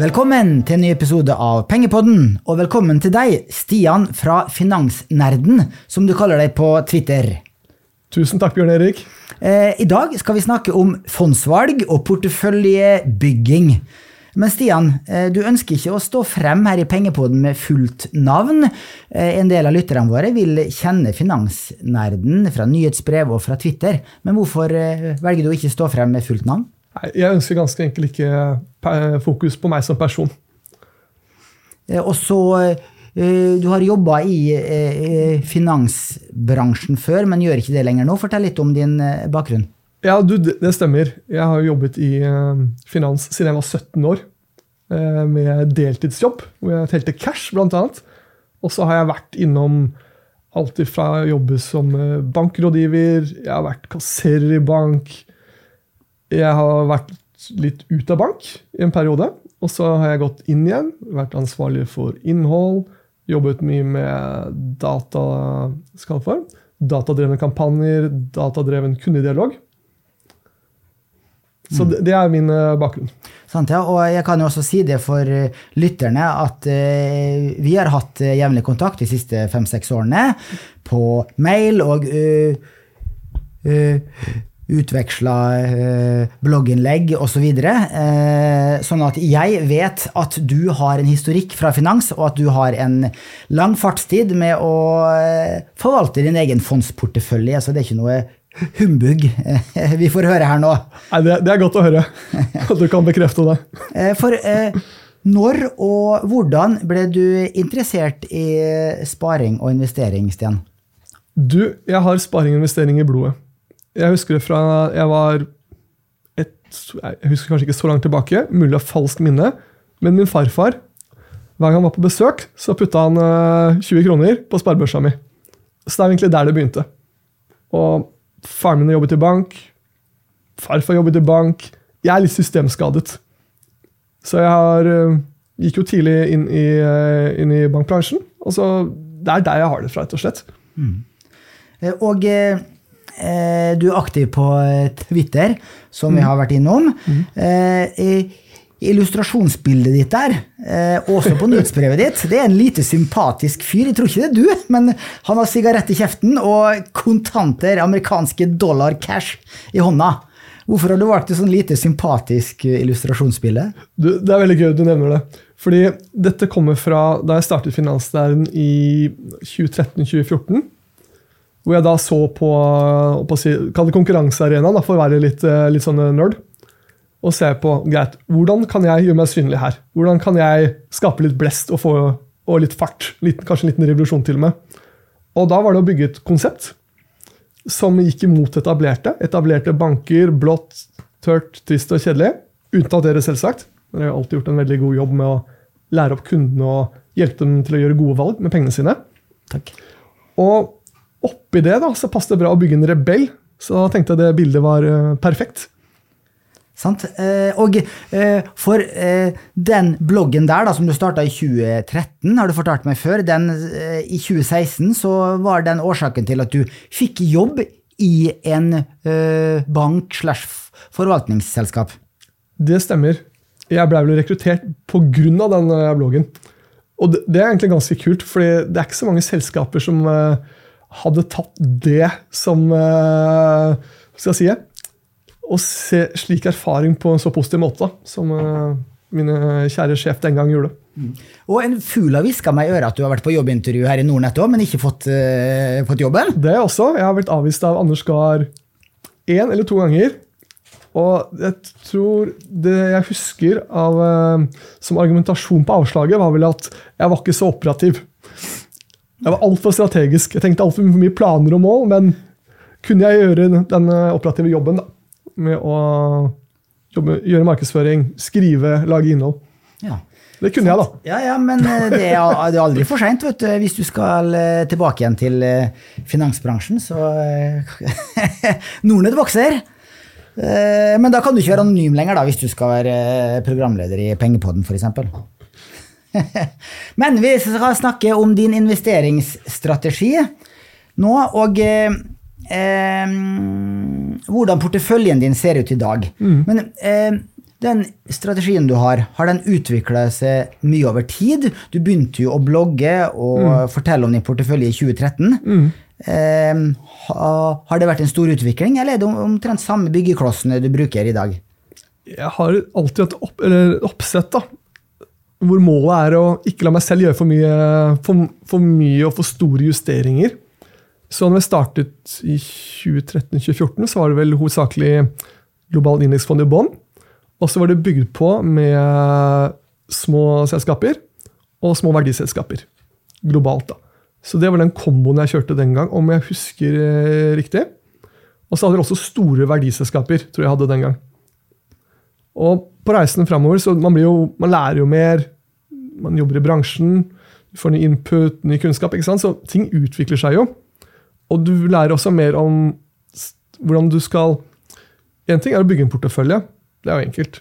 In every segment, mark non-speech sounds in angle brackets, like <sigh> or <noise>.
Velkommen til en ny episode av Pengepodden, og velkommen til deg, Stian fra Finansnerden, som du kaller deg på Twitter. Tusen takk, Bjørn Erik. Eh, I dag skal vi snakke om fondsvalg og porteføljebygging. Men Stian, eh, du ønsker ikke å stå frem her i Pengepodden med fullt navn. Eh, En del av lytterne våre vil kjenne Finansnerden fra nyhetsbrev og fra Twitter. Men hvorfor velger du å ikke stå frem med fullt navn? Jeg ønsker ganske enkelt ikke fokus på meg som person. Eh, Og så eh, Du har jobba i eh, finansbransjen før, men gjør ikke det lenger nå. Fortell litt om din eh, bakgrunn. Ja, du, det stemmer. Jeg har jobbet i eh, finans siden jeg var 17 år. eh, med deltidsjobb, hvor jeg telte cash, annet. Og så har jeg vært innom alt fra å jobbe som eh, bankrådgiver, jeg har vært kasserer i bank, jeg har vært litt ut av bank i en periode. Og så har jeg gått inn igjen, vært ansvarlig for innhold, jobbet mye med data, for, datadrevne kampanjer, datadreven kundedialog. Så det, det er min eh, bakgrunn. Sant, ja. Og jeg kan jo også si det for eh, lytterne at uh, vi har hatt eh, jevnlig kontakt de siste fem-seks årene på mail og uh, uh, utveksla uh, blogginnlegg osv. Uh, sånn at jeg vet at du har en historikk fra finans, og at du har en lang fartstid med å eh, forvalte din egen fondsportefølje. Så det er ikke noe humbug eh, vi får høre her nå. Nei, det, det er godt å høre at du kan bekrefte det. Eh, For eh, når og hvordan ble du interessert i sparing og investering, Stian? Du, jeg har sparing og investering i blodet. Jeg husker det fra jeg var et, Jeg husker kanskje ikke så langt tilbake, mulig av falskt minne, men min farfar Hver gang han var på besøk, så putta han eh, 20 kroner på sparebørsa mi. Så det er egentlig der det begynte. Og faren min jobbet i bank, farfar jobbet i bank. Jeg er litt systemskadet. Så jeg har, eh, gikk jo tidlig inn i, eh, inn i bankbransjen. Og så Det er der jeg har det fra, rett og slett. Mm. Og eh, eh, du er aktiv på eh, Twitter, som vi har vært innom. Eh, Illustrasjonsbildet ditt der, eh, også på nyhetsbrevet ditt, det er en lite sympatisk fyr. Jeg tror ikke det er du, men han har sigarett i kjeften og kontanter, amerikanske dollar cash, i hånda. Hvorfor har du valgt et sånn lite sympatisk eh, illustrasjonsbilde? Du, det er veldig gøy du nevner det. Fordi dette kommer fra da jeg startet Finansnæren i 2013-2014. Hvor jeg da så på, på kall det konkurransearenaen, for å være litt, eh, litt sånn nerd. Og se på greit, hvordan kan jeg gjøre meg synlig her? Hvordan kan jeg skape litt blest og få og litt fart? Litt, kanskje en liten revolusjon til og med. Og da var det å bygge et konsept som gikk imot etablerte. Etablerte banker, blått, tørt, trist og kjedelig. Unntatt dere, selvsagt. Dere har alltid gjort en veldig god jobb med å lære opp kundene og hjelpe dem til å gjøre gode valg med pengene sine. Takk. Og oppi det da, så passet det bra å bygge en rebell. Så da tenkte jeg det bildet var eh, perfekt. Sant? Eh, og eh, for eh, den bloggen der, da, som du starta i 2013, har du fortalt meg før, den, i 2016 så var den årsaken til at du fikk jobb i en bank slash forvaltningsselskap. Det stemmer. Jeg ble vel rekruttert pga. den bloggen. Og det, det er egentlig ganske kult, for det er ikke så mange selskaper som eh, hadde tatt det som eh, Hva skal jeg si? Å se slik erfaring på en så positiv måte som eh, min kjære sjef den gang gjorde. Og en fugl har hviska meg i øret at du har vært på jobbintervju her i Nordnett òg, men ikke fått, uh, fått jobben. Det også. Jeg har blitt avvist av Anders Gahr én eller to ganger. Og jeg tror det jeg husker av, uh, som argumentasjon på avslaget, var vel at jeg var ikke så operativ. Jeg var altfor strategisk. Jeg tenkte altfor mye planer og mål, men kunne jeg gjøre den, eh, operative jobben da, med å jobbe, gjøre markedsføring, skrive, lage innhold? Ja. Det kunne jeg, da. Ja, ja, men eh, det er, aldri for seint hvis du skal eh, tilbake igjen til finansbransjen. Så <laughs> Nordnett vokser. Men da kan du ikke være anonym lenger, da, hvis du skal være programleder i Pengepodden f.eks. <laughs> Men vi skal snakke om din investeringsstrategi nå, og eh, eh, hvordan porteføljen din ser ut i dag. Men eh, Den strategien du har, har den utvikla seg mye over tid? Du begynte jo å blogge og fortelle om din portefølje i 2013. Eh, ha, har det vært en stor utvikling, eller er det omtrent samme byggeklossene du bruker i dag? Jeg har alltid hatt opp, eller oppsett da, hvor målet er å ikke la meg selv gjøre for mye, for, for mye og for store justeringer. Så når vi startet i 2013-2014, så var det vel hovedsakelig global indeksfond i bånn. Og så var det bygd på med små selskaper og små verdiselskaper. Globalt, da. Så det var den komboen jeg kjørte den gang, om jeg husker eh, riktig. Og så hadde dere også store verdiselskaper, tror jeg hadde den gang. Og på reisen framover, så man, blir jo, man lærer jo mer. Man jobber i bransjen, du får ny input, ny kunnskap. ikke sant? Så ting utvikler seg jo. Og du lærer også mer om hvordan du skal En ting er å bygge en portefølje, det er jo enkelt.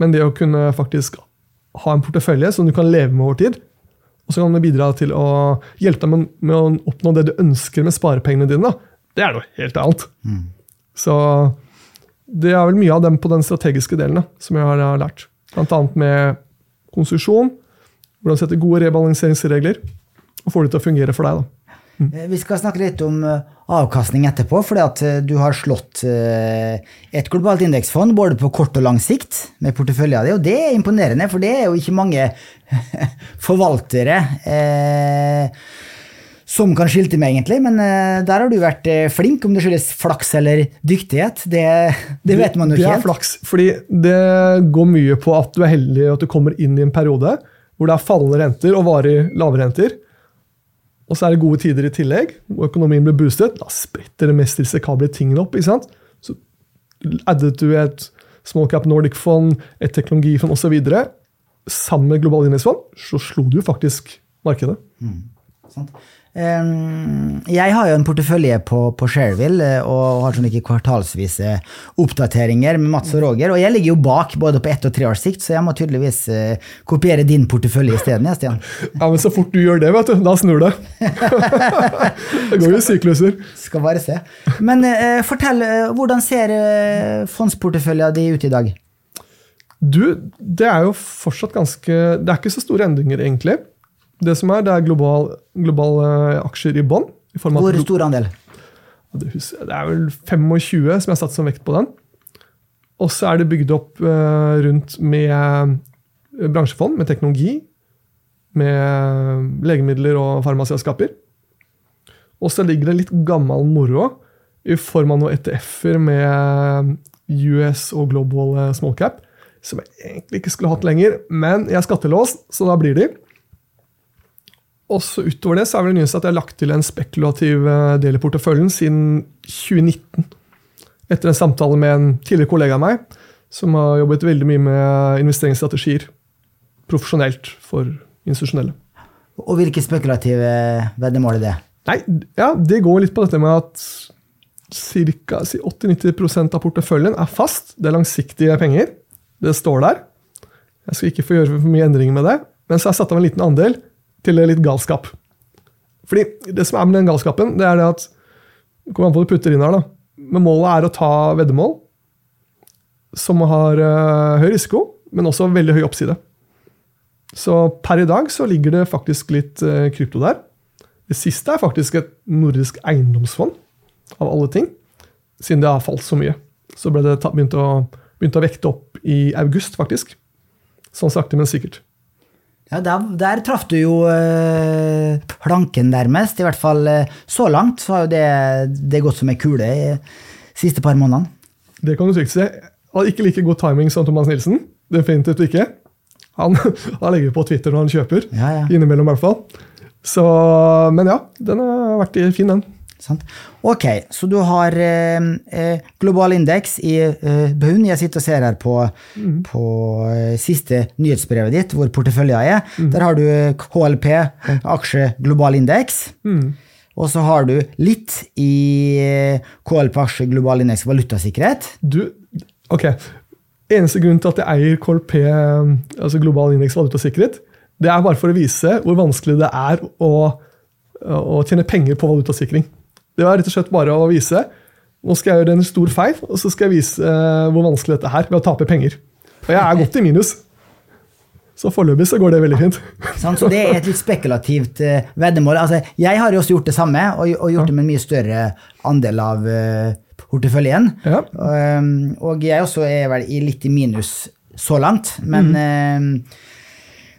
Men det å kunne faktisk ha en portefølje som du kan leve med over tid, og så kan det bidra til å hjelpe deg med, med å oppnå det du ønsker med sparepengene dine, da, det er noe helt annet. Så det er vel mye av dem på den strategiske delen som jeg har har lært. Annet med konsesjon, hvordan sette gode rebalanseringsregler, og få det til å fungere for deg. da. Mm. Vi skal snakke litt om eh, avkastning etterpå, fordi eh, du har slått eh, et globalt indeksfond både på kort og lang sikt med porteføljen din, og det er imponerende, for det er jo ikke mange <laughs> forvaltere eh, som kan skilte med, egentlig. Men eh, der har du vært eh, flink, om det skyldes flaks eller dyktighet. Det, det vet man jo ikke helt. Det er helt. flaks, fordi det går mye på at du er heldig at du kommer inn i en periode hvor det er fallende renter og varig lave renter. Og så er det gode tider i tillegg, og økonomien blir boostet. Da spretter det mest risikable tingene opp. ikke sant? Så addet du et small cap Nordic-fond, et teknologifond osv. sammen med global indeksfond, så slo du faktisk markedet. Sant? Jeg har jo en portefølje på, på Shareville eh, og har sånn ikke kvartalsvise oppdateringer med Mats og Roger. Og jeg ligger jo bak både på ett og tre års sikt, så jeg må tydeligvis eh, kopiere din portefølje isteden. Stian. <laughs> Ja, Men så fort du gjør det, vet du, da snur det. <laughs> det går jo i sykluser. Skal bare se. Men uh, fortell, uh, hvordan ser uh, fondsporteføljen din ut i dag? Du, det er jo fortsatt ganske Det er ikke så store endringer, egentlig. Det som er, det er global, globale aksjer i bånn. i form av Hvor stor andel? Det er vel 25 som jeg har satt som vekt på den. Og så er det bygd opp uh, rundt med eh, bransjefond, med teknologi, med legemidler og farmasiaskaper. Og så ligger det litt gammel moro i form av noen ETF-er med US og Global eh, Small Cap, som jeg egentlig ikke skulle hatt lenger, men jeg er skattelåst, så da blir de. Og så utover det så er det nyeste at jeg har lagt til en spekulativ eh, del i porteføljen siden 2019. Etter en samtale med en tidligere kollega av meg, som har jobbet veldig mye med investeringsstrategier profesjonelt for institusjonelle. Og hvilke spekulative veddemål er det? Nei, ja, det går litt på dette med at ca. 80-90 av porteføljen er fast. Det er langsiktige penger. Det står der. Jeg skal ikke få gjøre for mye endringer med det. Men så har jeg satt av en liten andel til litt galskap. Fordi det som er med den galskapen, det er det at Det kommer an på hva du putter inn her, da. Men målet er å ta veddemål som har uh, høy risiko, men også veldig høy oppside. Så per i dag så ligger det faktisk litt uh, krypto der. Det siste er faktisk et nordisk eiendomsfond, av alle ting. Siden det har falt så mye. Så ble det begynt, å, begynt å vekte opp i august, faktisk. Sånn sakte, men sikkert. Ja, der, der traff du jo øh, planken nærmest. I hvert fall øh, så langt så har jo det, det gått som ei kule i siste par månedene. Det kan du trygt si. Har ikke like god timing som Thomas Nilsen. Definitivt ikke. Han, <laughs> han legger på Twitter når han kjøper. Ja, ja. Innimellom, i hvert fall. Så, men ja, den har vært fin, den. Sant? Ok, så du har eh, eh, global indeks i eh, bunn. Jeg sitter og ser her på, på eh, siste nyhetsbrevet ditt, hvor porteføljen er. Der har du eh, KLP, aksje global indeks. Og så har du litt i eh, KLP aksje global indeks valutasikkerhet. Du, ok. Eneste grunn til at jeg eier KLP, altså Global indeks valutasikkerhet, det er bare for å vise hvor vanskelig det er å, å tjene penger på valutasikring. Det var rett og slett bare å vise. Nå skal jeg gjøre en stor feil, og så skal jeg vise eh, hvor vanskelig dette er ved å tape penger. Og jeg er godt i minus. Så foreløpig så går det veldig fint. Sant? <laughs> Så det er et litt spekulativt uh, veddemål. Altså, jeg har jo også gjort det samme, og, og gjort det med en mye større andel av uh, porteføljen. Ja. Um, og jeg også er vel i litt i minus så langt, men um,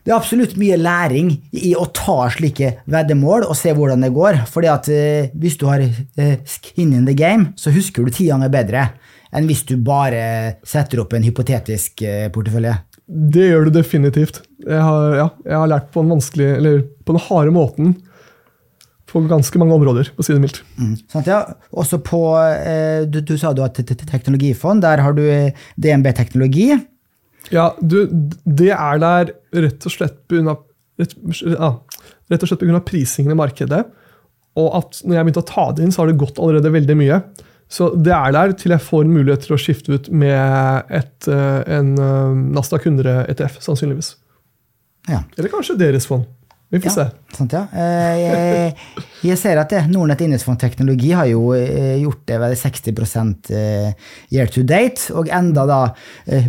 det er absolutt mye læring i å ta slike veddemål og se hvordan det går. Fordi at eh, hvis du har skin in the game, så husker du ti ganger bedre enn hvis du bare setter opp en hypotetisk portefølje. Det gjør du definitivt. Jeg har, ja, jeg har lært på den vanskelig, eller på den harde måten på ganske mange områder, for å si det mildt. Mm. Sant, ja. Også på eh, du, du, sa du har teknologifond. Der har du eh, DNB Teknologi. Ja, du, det er der rett og slett pga. Rett, ja, rett og slett pga. prisingen i markedet. Og at når jeg begynte å ta det inn, så har det gått allerede veldig mye. Så det er der til jeg får en mulighet til å skifte ut med et, eh, en eh, Nasdaq 100 ETF, sannsynligvis. Ja. Eller kanskje deres fond. Vi får ja, se. Sant, ja. Eh, jeg, jeg, ser at det, Nordnett Indexfond Teknologi har jo gjort det vel 60% year to date, og enda da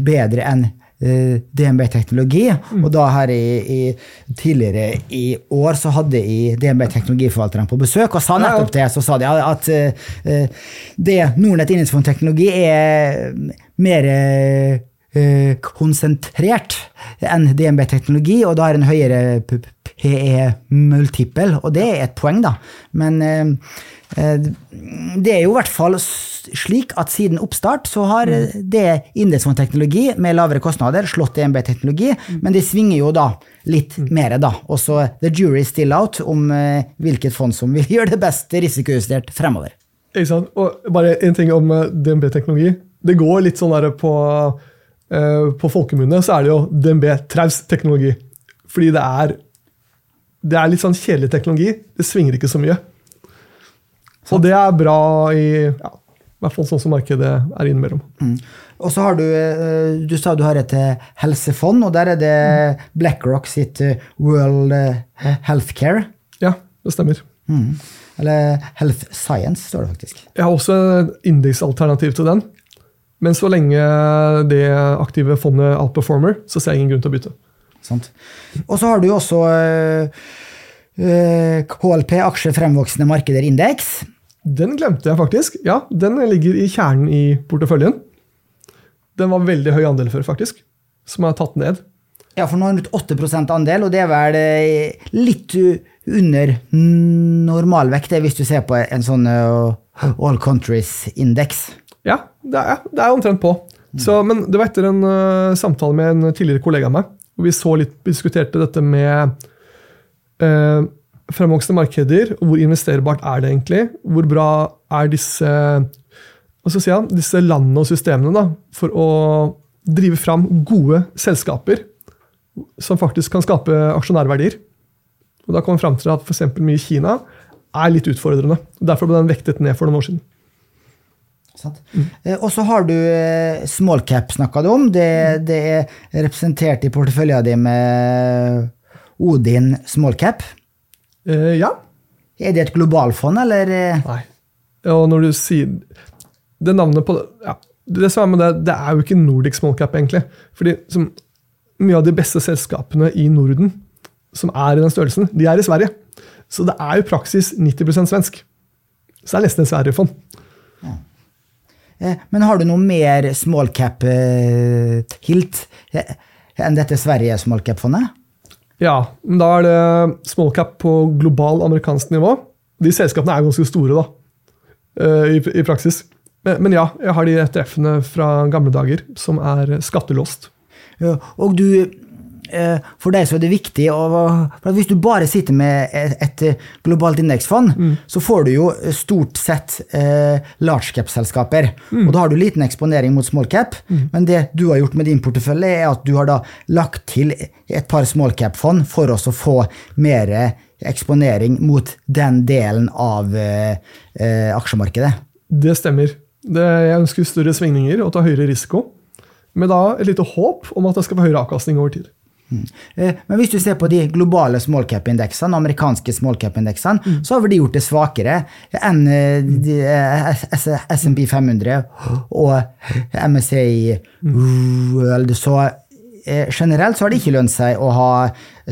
bedre enn DNB Teknologi. Mm. Og da her i, i, tidligere i år så hadde jeg DNB Teknologiforvalterne på besøk og sa nettopp det. Så sa de at uh, det Nordnett Innenfor Teknologi er mer uh, konsentrert enn DNB Teknologi, og da har en høyere PE-multiple, og det er et poeng, da. Men uh, Eh, det er jo i hvert fall slik at siden oppstart så har mm. det indeksfondteknologi med lavere kostnader slått DNB-teknologi, mm. men det svinger jo da litt mm. mer, da. Og så the jury is still out om eh, hvilket fond som vil <laughs> gjøre det best risikojustert fremover. Ikke sant? Og bare en ting om eh, DNB-teknologi. Det går litt sånn der på, uh, på folkemunne så er det jo DNB Traus-teknologi. Fordi det er, det er litt sånn kjedelig teknologi. Det svinger ikke så mye. Og det er bra i ja, i hvert fall sånn som markedet er innimellom. Mm. Og så har du eh, Du sa du har et eh, helsefond, og der er det BlackRock sitt eh, World Healthcare. Ja, det stemmer. Mm. Eller Health Science, står det faktisk. Jeg har også et indeksalternativ til den. Men så lenge det aktive fondet outperformer, så ser jeg ingen grunn til å bytte. Sant. Og så har du også KLP, aksje fremvoksende markeder indeks. Den glemte jeg faktisk. Ja, Den ligger i kjernen i porteføljen. Den var veldig høy andel før, faktisk, som er tatt ned. Ja, for nå er det 8 andel, og det er vel eh, litt under normalvekt hvis du ser på en sånn eh, all countries-indeks. Ja, det er, det er, omtrent på. Så, men det var etter en uh, samtale med en tidligere kollega av meg, hvor vi så litt, diskuterte dette med uh, fremvoksende markeder, hvor investerbart er det egentlig? Hvor bra er disse, si, disse landene og systemene da, for å drive fram gode selskaper som faktisk kan skape aksjonærverdier? Og Da kom vi fram til at f.eks. mye Kina er litt utfordrende. Derfor ble den vektet ned for noen år siden. Mm. Og så har du smallcap, small cap, snakka du om. Det, det, er representert i porteføljen din med Odin small Uh, ja. Er det et globalfond, eller? Eh? Nei. Og når du sier Det navnet på ja, Det som er med det, det er jo ikke Nordic Small Cap, egentlig. Fordi som, mye av de beste selskapene i Norden som er i den størrelsen, de er i Sverige. Så det er jo praksis 90% svensk. Så det er nesten et Sverige-fond. Ja. Eh, men har du noe mer small cap-hilt enn dette Sverige small cap-fondet? Ja, men da er det small cap på global amerikansk nivå. De selskapene er ganske store, da, eh, i, i praksis. Men, men, ja, jeg har de ETF-ene fra gamle dager som er skattelåst. Ja, og du for deg så er det viktig for Hvis du bare sitter med et, globalt indeksfond, mm. så får du jo stort sett eh, large cap-selskaper. Mm. Og da har du liten eksponering mot small cap, mm. men det du har gjort med din portefølje, er at du har da lagt til et par small cap-fond for oss å få mer eksponering mot den delen av eh, eh, aksjemarkedet. Det stemmer. Det, jeg ønsker større svingninger og ta høyere risiko. Med da et lite håp om at det skal være høyere avkastning over tid. Eh, Men hvis du ser på de globale small cap-indeksene, amerikanske small cap-indeksene, så har de gjort det svakere enn eh, eh, S- S&P 500 og MSCI World. Så eh, generelt så har det ikke lønt seg å ha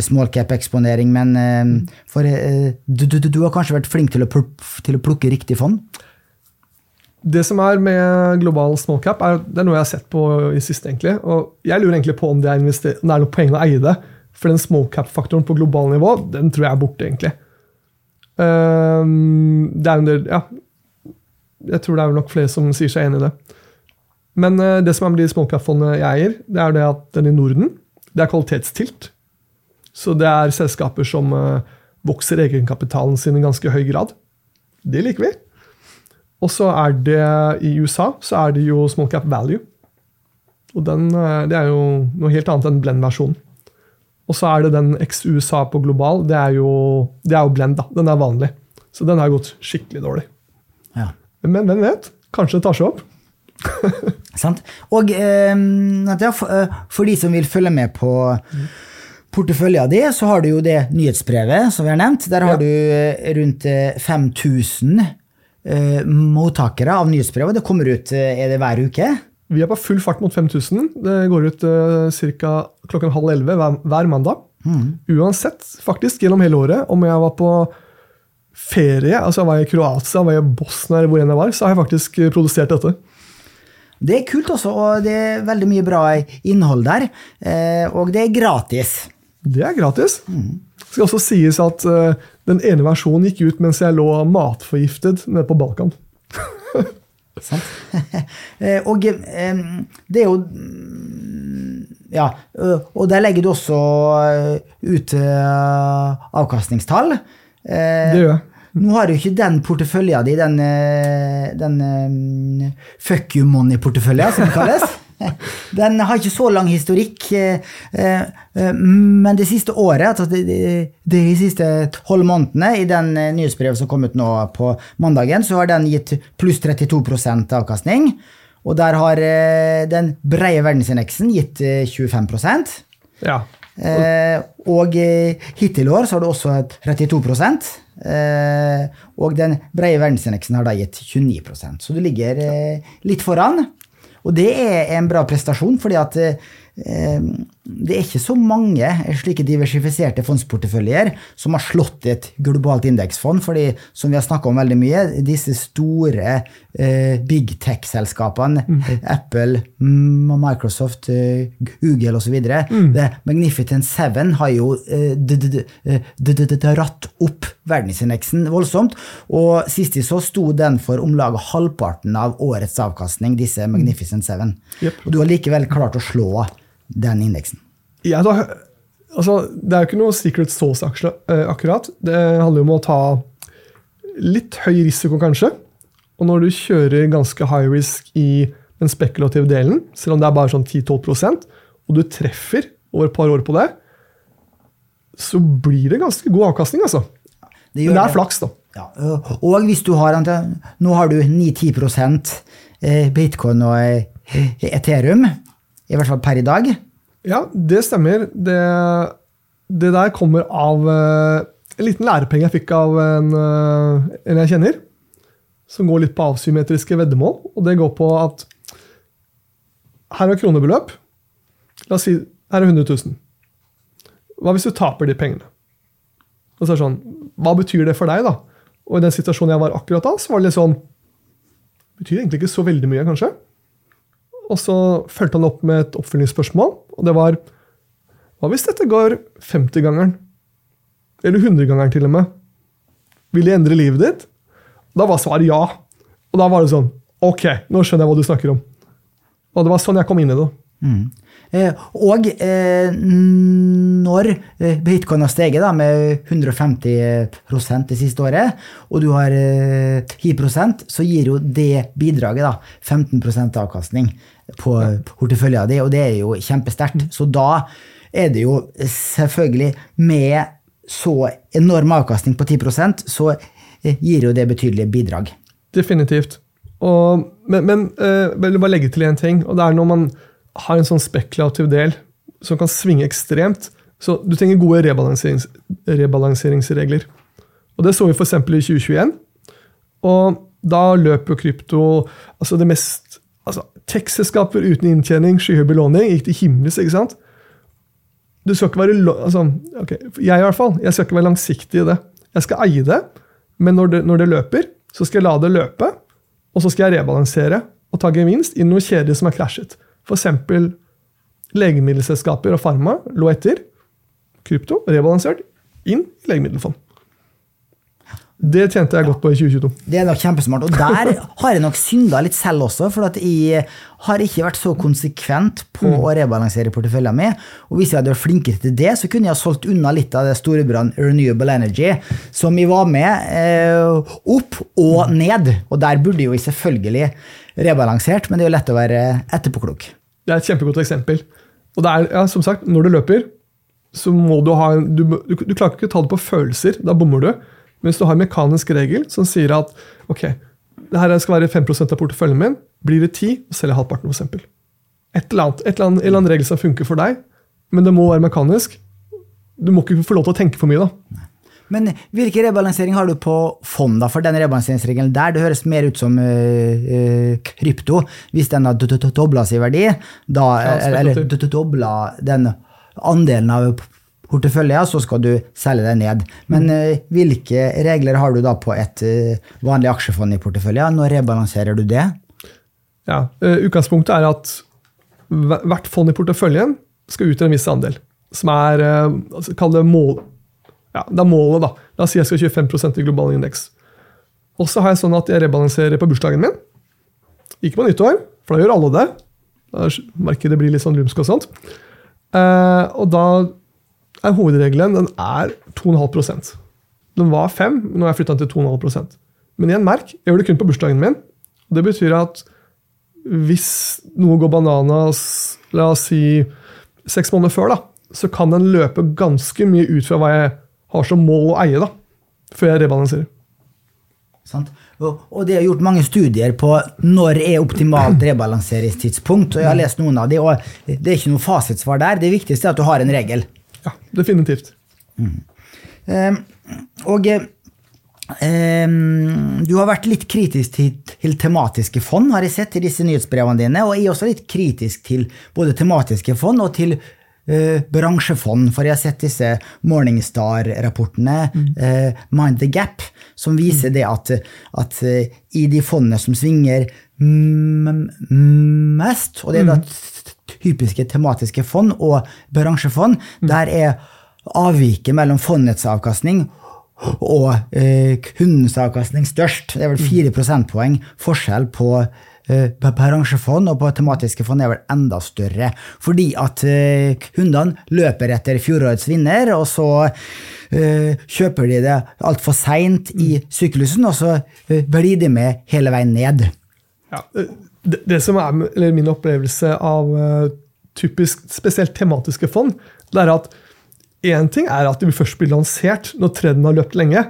small cap-eksponering, men for du, du, du har kanskje vært flink til å plukke riktig fond? Det som er med global smallcap, er, det er noe jeg har sett på i siste. egentlig, og Jeg lurer egentlig på om det er, om det er noe poeng å eie det. For den small cap-faktoren på global nivå, den tror jeg er borte, egentlig. Um, det er en del, ja, Jeg tror det er nok flere som sier seg enig i det. Men uh, det som er med de small cap-fondene jeg eier, det er det at den i Norden det er kvalitetstilt. Så det er selskaper som uh, vokser egenkapitalen sin i ganske høy grad. Det liker vi. Og så er det i USA så er det jo small cap value. Og den, eh, det er jo noe helt annet enn blend-versjonen. Og så er det den ex-USA på global. Det er, jo, det er jo blend, da. Den er vanlig. Så den har gått skikkelig dårlig. Ja. Men hvem vet? Kanskje det tar seg opp. <laughs> Sant? Og eh, for, eh, de som vil følge med på porteføljen din, så har du jo det nyhetsbrevet som vi har nevnt. Der har Ja. du eh, rundt eh, 5000 eh, mottakere av nyhetsbrevet. Det kommer ut eh, er det hver uke. Vi er på full fart mot 5000. Det går ut uh, ca. klokken halv elleve hver, hver mandag. Uansett, faktisk, gjennom hele året, om jeg var på ferie, altså jeg var i Kroatia, var jeg i Bosnia, eller hvor enn jeg var, så har jeg faktisk eh, produsert dette. Det er kult også, og det er veldig mye bra innhold der. Eh, og det er gratis. Det er gratis. Det skal også sies at uh, den ene versjonen gikk ut mens jeg lå matforgiftet nede på Balkan. Sant? <laughs> Eh, og eh, det er jo mm, Ja, og der legger du også eh, ut eh, avkastningstall. Eh, Det gjør jeg. Nå har du ikke den porteføljen din, den, eh, den eh, fuck you money-porteføljen, som det kalles. <laughs> <laughs> Den har ikke så lang historikk, eh, eh, men det siste året, altså de, de, siste tolv månedene, i den eh, nyhetsbrevet som kom ut nå på mandagen, så har den gitt pluss 32% avkastning. Og der har den breie verdensindeksen gitt eh, 25% Ja. Eh, og hittil i år så har det også et 32 eh, Og den breie verdensindeksen har da gitt 29% Så du ligger eh, litt foran. Og det er en bra prestasjon, fordi at eh, det er ikke så mange slike diversifiserte fondsporteføljer som har slått et globalt indeksfond. fordi som vi har snakka om veldig mye, disse store eh, big tech-selskapene, Apple, M- Microsoft, eh, Google osv. Mm. Magnificent Seven har jo eh, eh, dratt opp verdensindeksen voldsomt. Og sist vi så, sto den for om lag halvparten av årets avkastning, disse Magnificent Seven. Yep. Og du har likevel klart å slå den indeksen. Ja, da, altså, det er jo ikke noe secret sauce-aksje eh, akkurat. Det handler jo om å ta litt høy risiko, kanskje. Og når du kjører ganske high risk i den spekulative delen, selv om det er bare sånn 10-12% og du treffer over et par år på det, så blir det ganske god avkastning, altså. Det Men det er det. flaks, da. Ja, og hvis du har Nå har du 9-10 eh, bitcoin og eh, Ethereum, i hvert fall per i dag. Ja, det stemmer. Det, det der kommer av eh, en liten lærepenge jeg fikk av en, eh, en jeg kjenner, som går litt på avsymmetriske veddemål. Og det går på at her er kronebeløp. La oss si her er 100 000. Hva hvis du taper de pengene? Og så er det sånn, Hva betyr det for deg, da? Og i den situasjonen jeg var akkurat da, så var det litt sånn Betyr egentlig ikke så veldig mye, kanskje. Og så fulgte han opp med et oppfølgingsspørsmål, og det var Hva hvis dette går 50-gangeren? Eller 100-gangeren, til og med? Vil det endre livet ditt? Da var svaret ja. Og da var det sånn Ok, nå skjønner jeg hva du snakker om. Og det var sånn jeg kom inn i det. Eh, og eh, når eh, bitcoin har steget da, med 150% det siste året, og du har eh, 10 så gir jo det bidraget da, 15% avkastning på porteføljen din, og det er jo kjempesterkt. Så da er det jo selvfølgelig med så enorm avkastning på 10% så gir jo det betydelige bidrag. Definitivt. Og, men men eh, jeg vil bare legge til én ting. og det er Når man har en sånn spekulativ del, som kan svinge ekstremt. Så du trenger gode rebalanserings, rebalanseringsregler. Og Det så vi f.eks. i 2021. Og da løper krypto altså det mest altså Tech-selskaper uten inntjening, skyhøy belåning, gikk til himmels. ikke sant? Du skal ikke være, altså, okay, Jeg i hvert fall, jeg skal ikke være langsiktig i det. Jeg skal eie det, men når det, når det løper, så skal jeg la det løpe. Og så skal jeg rebalansere og ta gevinst i noe kjedelig som er krasjet. F.eks. legemiddelselskaper og Pharma lå etter. Krypto rebalansert inn i legemiddelfond. Det tjente jeg godt på i 2022. Det er nok kjempesmart. Og der har jeg nok synda litt selv også, for at jeg har ikke vært så konsekvent på mm. å rebalansere porteføljen min. Og hvis jeg hadde vært flinkere til det, så kunne jeg ha solgt unna litt av det storebrand Renewable Energy, som jeg var med eh, opp og ned. Og der burde jo selvfølgelig rebalansert, men det er jo lett å være etterpåklok. Det er et kjempegodt eksempel. Og det er, ja, som sagt, når du løper, så må du ha du, du, du klarer ikke å ta det på følelser. Da bommer du. Mens du har en mekanisk regel som sier at ok, det her skal være 5 av porteføljen min. Blir det 10, så selger jeg halvparten, f.eks. Et eller annet, et eller annet, en eller annen regel som funker for deg, men det må være mekanisk. Du må ikke få lov til å tenke for mye, da. Men hvilken rebalansering har du på fond? da? For den rebalanseringsregelen der, det høres mer ut som uh, krypto. Hvis den har dobla sin verdi, da, ja, eller dobla den andelen av portefølje, så skal du selge deg ned. Men uh, hvilke regler har du da på et uh, vanlig aksjefond i portefølje? Når rebalanserer du det? Ja, uh, Utgangspunktet er at hvert fond i porteføljen skal ut til en viss andel. Som er altså, Kall det mål. Ja, det er målet, da. La oss si jeg skal ha 25% i global indeks. Og så har jeg sånn at jeg rebalanserer på bursdagen min. Ikke på nyttår, for da gjør alle det. Da merker det blir litt sånn lumsk og sånt. og da er hovedregelen den er 2,5% Den var 5 nå har jeg flytta den til 2,5 Men igjen, merk, jeg gjør det kun på bursdagen min. og Det betyr at hvis noe går bananas, la oss si seks måneder før, da, så kan den løpe ganske mye ut fra hva jeg har som mål å eie, da, før jeg rebalanserer. Sant. Og det er gjort mange studier på når er optimalt rebalanseringstidspunkt. og jeg har lest noen av de, og Det er ikke noe fasitsvar der. Det viktigste er at du har en regel. Ja, definitivt. Mm. Um, og um, du har vært litt kritisk til, til, tematiske fond, har jeg sett i disse nyhetsbrevene dine. Og jeg er også litt kritisk til både tematiske fond og til uh, bransjefond. For jeg har sett disse Morningstar-rapportene, mm. uh, Mind the Gap, som viser mm. det at, at uh, i de fondene som svinger mest, og det er da typiske tematiske fond og bransjefond, mm. der er avviket mellom fondets avkastning og eh, kundens avkastning størst. Det er vel 4 mm. prosentpoeng forskjell på eh, bransjefond og på tematiske fond er vel enda større. Fordi at eh, kundene løper etter fjorårets vinner, og så eh, kjøper de det altfor seint i mm. syklusen, og så eh, blir de med hele veien ned. Ja, eh, det, det, som er min opplevelse av uh, typisk spesielt tematiske fond, det er at én ting er at de først blir lansert når trenden har løpt lenge.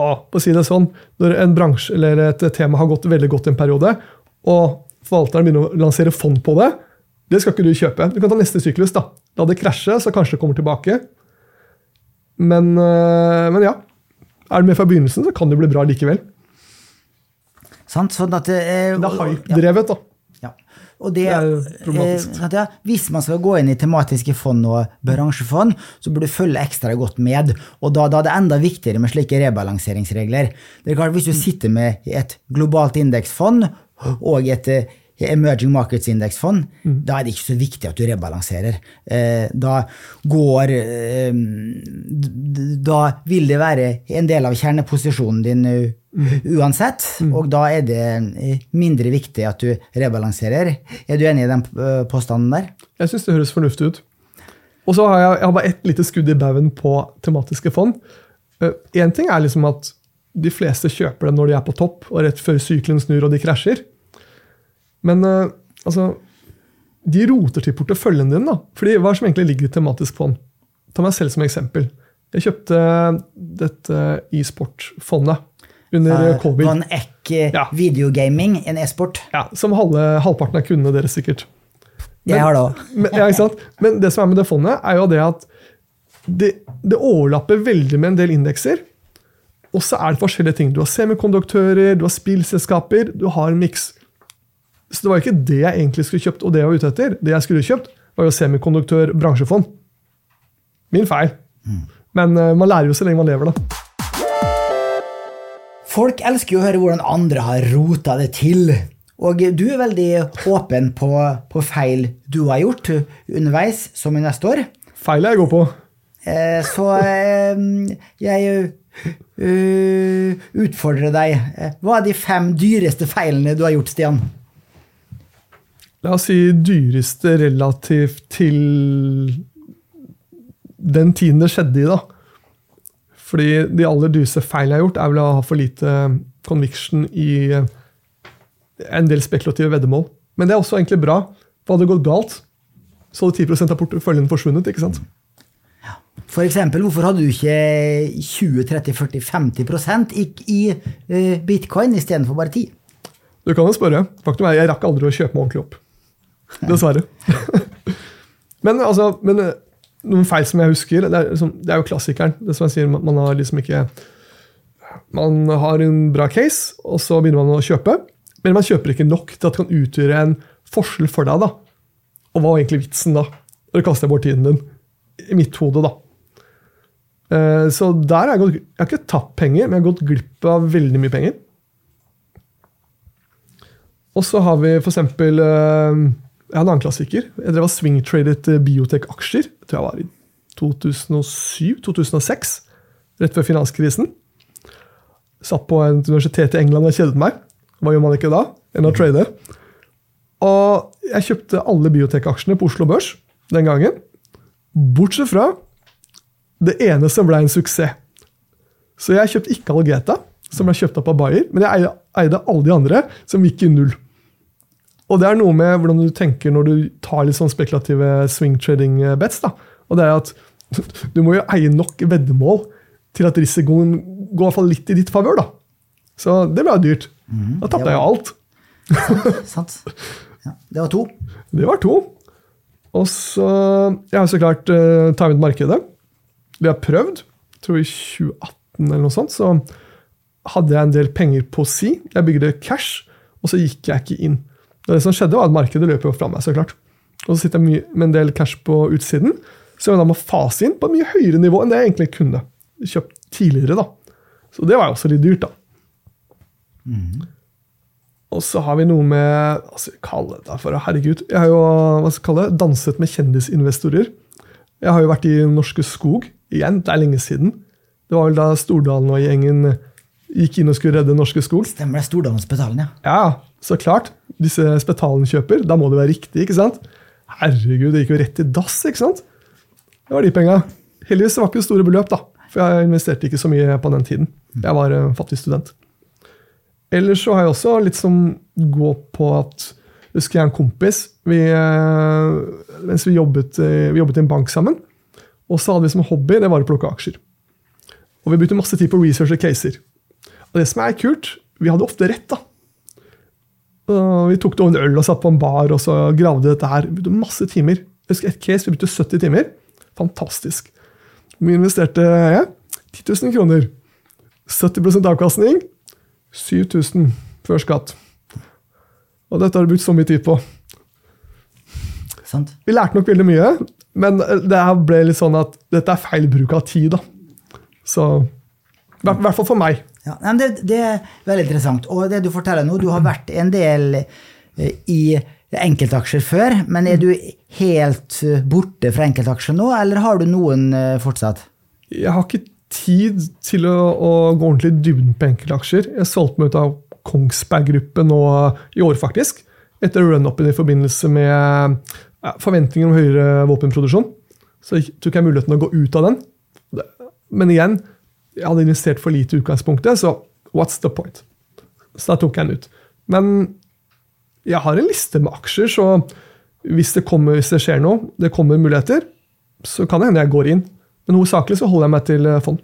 Og på å si det sånn, Når en bransje eller et tema har gått veldig godt en periode, og forvalteren begynner å lansere fond på det, det skal ikke du kjøpe. Du kan ta neste syklus. da. La det krasje, så kanskje det kommer tilbake. Men, uh, men ja. Er du med fra begynnelsen, så kan det bli bra likevel. Sant? Sånn at, eh, det er hype-drevet, da. Ja. Og det, det er problematisk. Eh, ja, hvis man skal gå inn i tematiske fond og bransjefond, så burde du følge ekstra godt med. Og da, da er det enda viktigere med slike rebalanseringsregler. Det er klart, Hvis du sitter med et globalt indeksfond og et eh, emerging markets-indeksfond, mm. da er det ikke så viktig at du rebalanserer. Eh, da går Da vil det være en del av kjerneposisjonen din uansett. Mm. Og da er det eh, mindre viktig at du rebalanserer. Er du enig i den eh, påstanden der? Jeg syns det høres fornuftig ut. Og så har jeg, jeg har bare ett lite skudd i baugen på tematiske fond. Én uh, ting er liksom at de fleste kjøper dem når de er på topp, og rett før sykelen snur og de krasjer. Men uh, altså De roter til porteføljen din. da. Fordi Hva er som egentlig ligger i tematisk fond? Ta meg selv som eksempel. Jeg kjøpte dette e-sport-fondet under uh, covid. Van Eck ja. videogaming, en e-sport. Ja, Som halve, halvparten av kundene deres, sikkert. Jeg har det òg. Men, ja, ikke sant? Men det som er med det fondet, er jo det at det, det overlapper veldig med en del indekser. Og så er det forskjellige ting. Du har semikonduktører, du har spillselskaper, du har en miks. Så det var ikke det jeg egentlig skulle kjøpt, og det jeg var ute etter. Det jeg skulle kjøpt, var jo semikonduktør bransjefond. Min feil. Men uh, man lærer jo så lenge man lever, da. Folk elsker jo å høre hvordan andre har rota det til. Og du er veldig åpen på, på feil du har gjort underveis som i neste år. Feil jeg går på. Eh, så eh, jeg uh, utfordrer deg. Eh, hva er de fem dyreste feilene du har gjort, Stian? La oss si dyreste relativt til den tiden det skjedde i, da. Fordi de aller dyreste feilene jeg har gjort, er vel å ha for lite conviction i en del spekulative veddemål. Men det er også egentlig bra. For hadde det gått galt, så hadde 10% av porteføljen forsvunnet. ikke sant? For eksempel, hvorfor hadde du ikke 20-30-40-50 i, i uh, bitcoin istedenfor bare 10 Du kan jo spørre. Faktum er jeg rakk aldri å kjøpe meg ordentlig opp. <laughs> Dessverre. <laughs> men, altså, men noen feil som jeg husker, det er, liksom, det er, jo klassikeren. Det som jeg sier, Man har liksom ikke Man har en bra case, og så begynner man å kjøpe. Men man kjøper ikke nok til at det kan utgjøre en forskjell for deg. da. Og hva var egentlig vitsen da? Når du kaster bort tiden din. I mitt hode, da. Eh, så der har jeg, gått, jeg har ikke tapt penger, men jeg har gått glipp av veldig mye penger. Og så har vi f.eks. Eh, jeg hadde en annen klassiker. Jeg drev og swingtradet eh, biotek-aksjer. Tror jeg var i 2007-2006, rett før finanskrisen. Satt på et universitet i England og kjedet meg. Hva gjør man ikke da enn å trade? Og jeg kjøpte alle biotek-aksjene på Oslo Børs den gangen. Bortsett fra det ene som ble en suksess. Så jeg kjøpte ikke Algeta, som ble kjøpt opp av Bayer, men jeg eide alle de andre, som gikk i null. Og det er noe med hvordan du tenker når du tar litt sånn spekulative swing trading bets. da. Og det er at <laughs> du må jo eie nok veddemål til at risikoen går i hvert fall litt i ditt favør. Så det ble jo dyrt. Mm, da tapte jeg jo alt. <laughs> Sant. Ja, det var to. Det var to. Og så Jeg har så klart uh, timet markedet. Vi har prøvd. Jeg tror i 2018 eller noe sånt, så hadde jeg en del penger på si. Jeg bygde cash, og så gikk jeg ikke inn. Og det som skjedde var at Markedet løp jo fra meg, så klart. Og så sitter jeg med en del cash på utsiden, så jeg da må fase inn på et mye høyere nivå enn det jeg egentlig kunne kjøpt tidligere. da. Så det var jo også litt dyrt, da. Mm. Og så har vi noe med altså, kalle det for, Herregud, jeg har jo hva skal jeg kalle det, danset med kjendisinvestorer. Jeg har jo vært i Norske Skog igjen. Det er lenge siden. Det var vel da Stordalen og gjengen gikk inn og skulle redde Norske Skog. Stemmer det. Stordalen Spetalen, ja. Ja, så klart. Disse Spetalen-kjøper. Da må det være riktig, ikke sant? Herregud, det gikk jo rett i dass, ikke sant? Det var de penga. Heldigvis var det ikke store beløp, da. For jeg investerte ikke så mye på den tiden. Jeg var en fattig student. Ellers så har jeg også litt som gå på at Husker jeg en kompis vi, eh, Mens vi jobbet, eh, vi jobbet i en bank sammen. Og så hadde vi som hobby det var å plukke aksjer. Og vi brukte masse tid på research og caser. Og det som er kult, vi hadde ofte rett. da. Vi tok det over en øl og satt på en bar og så gravde dette her. Vi brukte masse timer. Jeg husker et case, vi brukte 70 timer. Fantastisk. Vi investerte ja, 10 000 kroner. 70% avkastning. 7000 før skatt. Og dette har du brukt så mye tid på. Sant. Vi lærte nok veldig mye, men det ble litt sånn at dette er feil bruk av tid. da. Så I hvert fall for meg. Ja, det, det, er veldig interessant. Og det du forteller nå, du har vært en del eh, i enkeltaksjer før, men er du helt eh, borte fra enkeltaksjer nå, eller har du noen eh, fortsatt? Jeg har ikke tid til å, å gå ordentlig i dybden på enkeltaksjer. Jeg solgte meg ut av Kongsberg Gruppen nå i år, faktisk. Etter run-upen i forbindelse med forventninger om høyere våpenproduksjon. Så jeg tok jeg muligheten å gå ut av den. Men igjen, jeg hadde investert for lite i utgangspunktet, så what's the point? Så da tok jeg den ut. Men jeg har en liste med aksjer, så hvis det, kommer, hvis det skjer noe, det kommer muligheter, så kan det hende jeg går inn. Men hovedsakelig så holder jeg meg til eh, fond.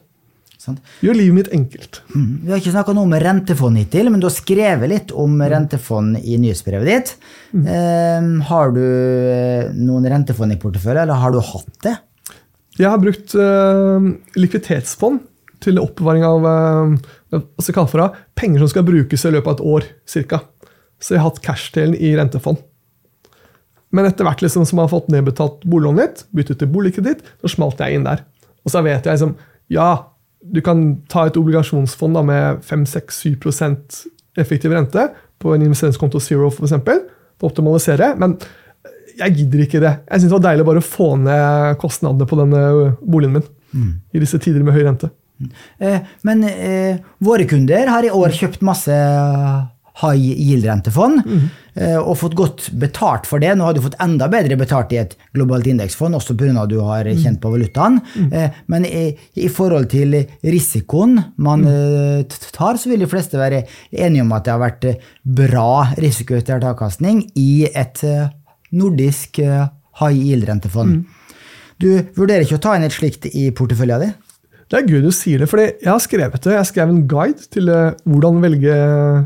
Sånn. Gjør livet mitt enkelt. Mm. Vi har ikke snakka noe om rentefond hittil, men du har skrevet litt om rentefond i nyhetsbrevet ditt. Eh, har du eh, noen rentefond i portefølje, eller har du hatt det? Jeg har brukt eh, likviditetsfond til oppbevaring av eh, for det, penger som skal brukes i løpet av et år. Cirka. Så jeg har hatt cash-delen i rentefond. Men etter hvert liksom, som jeg har fått nedbetalt boliglånet mitt, byttet til boligkreditt, så smalt jeg inn der. Og så vet jeg liksom Ja, du kan ta et obligasjonsfond da, med 5-6-7% effektiv rente på en investeringskonto Zero, f.eks. For å optimalisere. Men jeg gidder ikke det. Jeg synes det var deilig bare å få ned kostnadene på denne boligen min i disse tider med høy rente. Eh, men eh, våre kunder har i år kjøpt masse high yield-rentefond eh, og fått godt betalt for det. Nå har du fått enda bedre betalt i et globalt indeksfond, også pga. at du har kjent på valutaen. Eh, men i, i forhold til risikoen man mm. tar, så vil de fleste være enige om at det har vært bra risikoutert avkastning i et nordisk high yield-rentefond. Du vurderer ikke å ta inn et slikt i porteføljen din? Det er gøy du sier det, for jeg har skrevet det. Jeg skrev en guide til eh, hvordan velge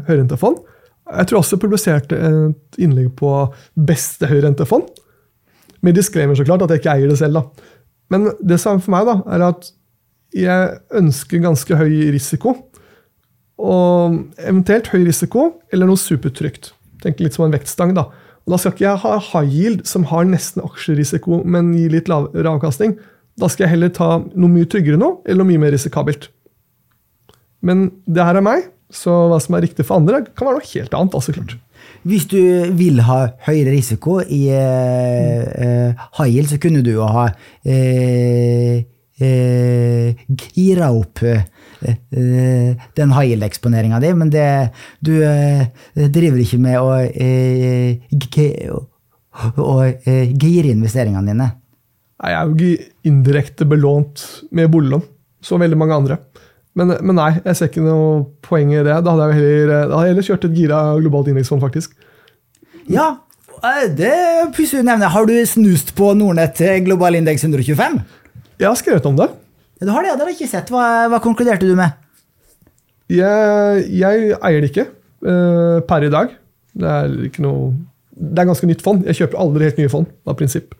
høyrentefond. Jeg tror også jeg publiserte et innlegg på beste høyrentefond. Med disclaimer så klart at jeg ikke eier det selv. da. Men det samme for meg da, er at jeg ønsker ganske høy risiko. Og eventuelt høy risiko eller noe supertrygt. Tenk litt som en vektstang. Da Og da skal ikke jeg ha high yield som har nesten aksjerisiko, men gir litt lavere avkastning. Da skal jeg heller ta noe mye tryggere nå, eller noe mye mer risikabelt. Men det her er meg, så hva som er riktig for andre, kan være noe helt annet. altså klart. Hvis du vil ha høyere risiko i eh, eh, high yield, så kunne du jo ha eh, eh, gira opp eh, eh, den high yield-eksponeringa di, men det, du eh, driver ikke med å, eh, å, å eh, gire investeringene dine. Jeg er jo ikke indirekte belånt med boliglån, som veldig mange andre. Men, men nei, jeg ser ikke noe poeng i det. Da hadde jeg heller, da hadde jeg heller kjørt et gira globalt indeksfond, faktisk. Ja, eh, det er pussig å nevne. Har du snust på Nordnett global indeks 125? Jeg har skrevet om det. Ja, Du har det, det har jeg ikke sett. Hva, hva konkluderte du med? Jeg, jeg eier det ikke eh, per i dag. Det er ikke noe Det er ganske nytt fond. Jeg kjøper aldri helt nye fond av prinsipp.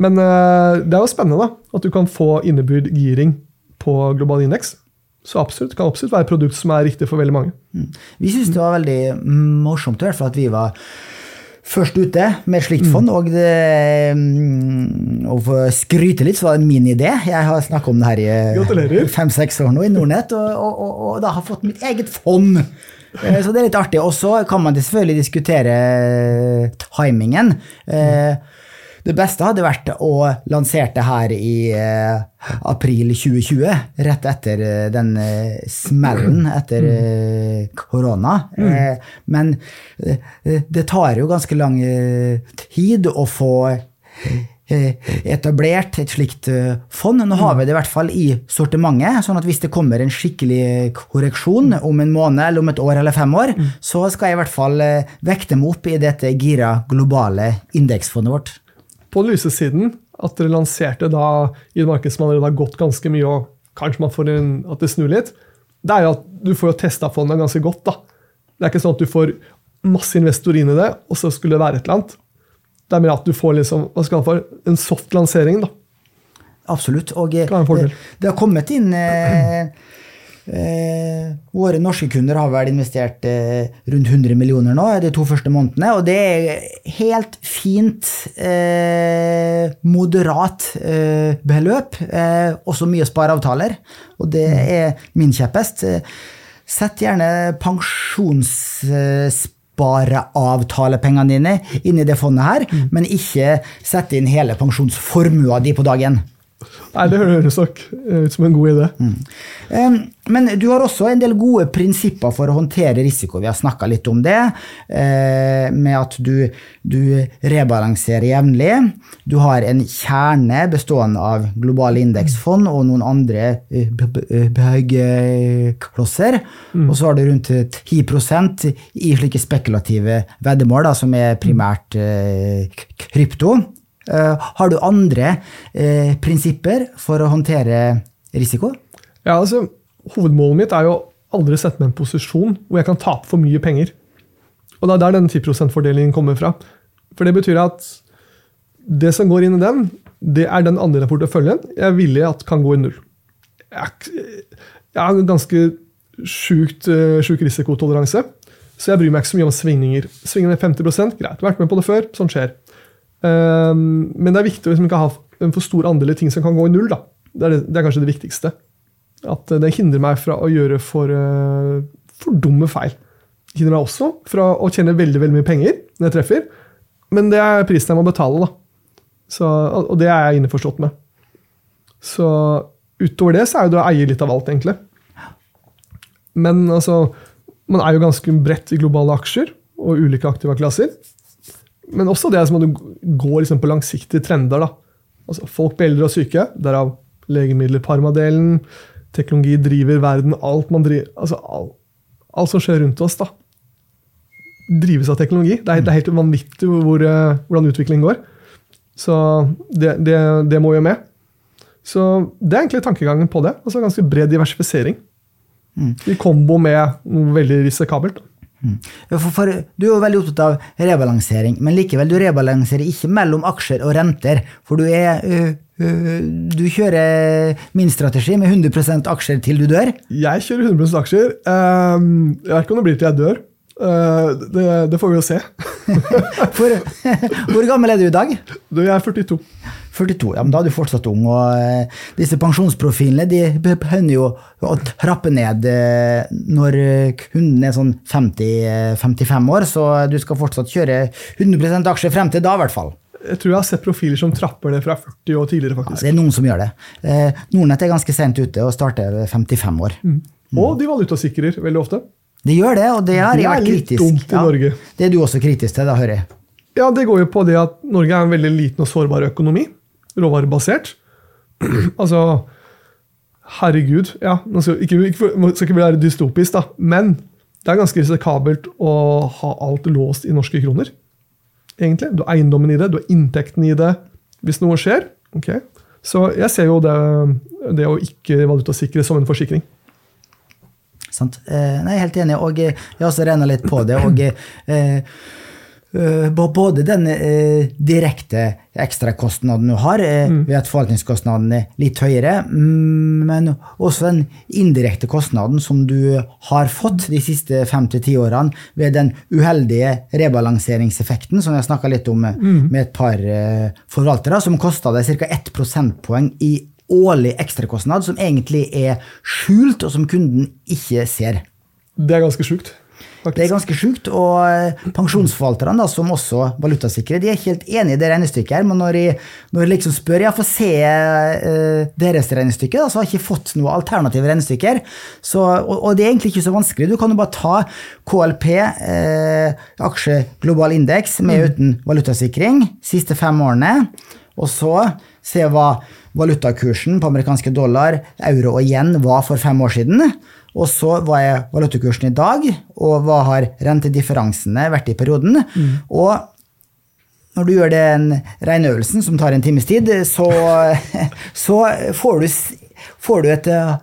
Men eh, det er jo spennende da, at du kan få innebygd giring på global indeks. Så absolutt, det kan absolutt være et produkt som er riktig for veldig mange. Vi syns det var veldig morsomt i hvert fall at vi var først ute med et slikt fond. Og det, mm, å skryte litt, så var det min idé. Jeg har snakka om det her i fem-seks år nå i Nordnett, og, og, og, og da har fått mitt eget fond. Eh, Så det er litt artig. Og så kan man selvfølgelig diskutere timingen. Eh, Det beste hadde vært å lansere det her i eh, april 2020, rett etter eh, den eh, smellen <clears throat> etter eh, korona. Eh, men eh, det tar jo ganske lang tid å få etablert et slikt fond. Nå har vi det i hvert fall i sortimentet, sånn at hvis det kommer en skikkelig korreksjon om en måned eller om et år eller fem år, så skal jeg i hvert fall vekte meg opp i dette gira globale indeksfondet vårt. På lyse siden, at dere lanserte da i et marked som allerede har gått ganske mye, og kanskje man får en, at det snur litt, det er jo at du får jo testa fondet ganske godt. da. Det er ikke sånn at du får masse investorer inn i det, og så skulle det være et eller annet. Det er mer at du får liksom, hva skal man for, en soft lansering. da. Absolutt. Og eh, det, det har kommet inn eh, eh, Våre norske kunder har vel investert eh, rundt 100 millioner nå de to første månedene, og det er helt fint eh, moderat eh, beløp. Eh, også mye spareavtaler, og det er min kjepphest. Eh, Sett gjerne pensjonsspareavtalepengene dine inn i det fondet her, men ikke sett inn hele pensjonsformua di på dagen. Nei, Det høres nok eh, ut som en god idé. Um, Men du har også en del gode prinsipper for å håndtere risiko. Vi har snakka litt om det, eh, med at du, du rebalanserer jevnlig. Du har en kjerne bestående av globale indeksfond og noen andre eh, b- b- eh. Og så har du rundt 10% i slike spekulative veddemål, da, som er primært krypto. Eh, har du andre eh, prinsipper for å håndtere risiko? Ja, altså, hovedmålet mitt er jo aldri sette meg i en posisjon hvor jeg kan tape for mye penger. Og det er der den 10 %-fordelingen kommer fra. For det betyr at det som går inn i den, det er den andre porteføljen jeg er villig at kan gå i null. Jeg, jeg har ganske sjukt, uh, sjuk risikotoleranse, så jeg bryr meg ikke så mye om svingninger. Svinger med 50% greit, vært med på det før, sånn skjer. Um, men det er viktig å liksom ikke ha en for stor andel ting som kan gå i null. Det, er, det er kanskje det viktigste. At det hindrer meg fra å gjøre for, uh, for dumme feil. Det hindrer meg også fra å tjene veldig veldig mye penger når jeg treffer, men det er prisen jeg må betale. da. Så, og det er jeg innforstått med. Så utover det så er jo det å eie litt av alt, egentlig. Men altså, man er jo ganske bredt i globale aksjer og ulike aktive klasser. Men også det som at du går liksom på langsiktige trender. da. Altså, folk blir eldre og syke, derav legemidler, parmadelen. Teknologi driver verden. Alt man driver, altså, alt, alt som skjer rundt oss, da, drives av teknologi. Det er, det er helt vanvittig hvor, eh, hvordan utviklingen går. Så det, det, det må jo med. Så det er egentlig tankegangen på det. altså Ganske bred diversifisering. Mm. I kombo med noe veldig risikabelt. Mm. For, for, du er jo veldig opptatt av rebalansering, men likevel, du rebalanserer ikke mellom aksjer og renter. For du er uh, uh, Du kjører min strategi med 100% aksjer til du dør? Jeg kjører 100 aksjer. Um, jeg vet ikke om det blir til jeg dør. Uh, det, det, får vi jo se. <laughs> For, hvor gammel er du i dag? Du, jeg er 42. 42, ja, men Da er du fortsatt ung. og uh, Disse pensjonsprofilene de begynner jo å trappe ned uh, når kunden er sånn 50-55 år, så du skal fortsatt kjøre 100% aksjer frem til da, i hvert fall. Jeg tror jeg har sett profiler som trapper det fra 40 år tidligere. faktisk. Ja, det er noen som gjør det. Nordnett er ganske sent ute og starter 55 år. Mm. Og de valutasikrer veldig ofte. Det gjør det, og det har jeg vært kritisk. Det er litt dumt i ja, Norge. Det er du også kritisk til, da, hører jeg. Ja, det går jo på det at Norge er en veldig liten og sårbar økonomi. Råvarebasert. <clears throat> altså Herregud. ja, Man skal ikke, ikke, skal ikke være dystopisk, da, men det er ganske risikabelt å ha alt låst i norske kroner. egentlig. Du har eiendommen i det, du har inntekten i det. Hvis noe skjer. ok. Så jeg ser jo det, det å ikke valutasikre som en forsikring. Sant? Eh, nei, jeg helt enig, og jeg har også regna litt på det. og eh, eh, både den eh, direkte ekstrakostnaden du har eh, mm. ved at forvaltningskostnaden er litt høyere, mm, men også den indirekte kostnaden som du har fått de siste fem til ti årene ved den uheldige rebalanseringseffekten som vi har snakka litt om mm. med et par eh, forvaltere, som kosta deg ca. 1 prosentpoeng i årlig ekstrakostnad som egentlig er skjult, og som kunden ikke ser. Det er ganske sjukt. Faktisk. Det er ganske sjukt. Og pensjonsforvalterne, pensjonsforvalterne, som også valutasikrer, de er ikke helt enig i det regnestykket. her, Men når jeg, når jeg liksom spør jeg får se uh, deres regnestykke, da, så har jeg ikke fått noe alternative regnestykker. Så, og, og, det er egentlig ikke så vanskelig. Du kan jo bare ta KLP, uh, aksje global indeks, med mm. uten valutasikring, siste fem årene. Og så se hva valutakursen på amerikanske dollar, euro og yen var for fem år siden. Og så hva er valutakursen i dag, og hva har rentedifferansene vært i perioden. Mm. Og når du gjør den regneøvelsen, som tar en times tid, så, <laughs> så får, du, får, du, et eh,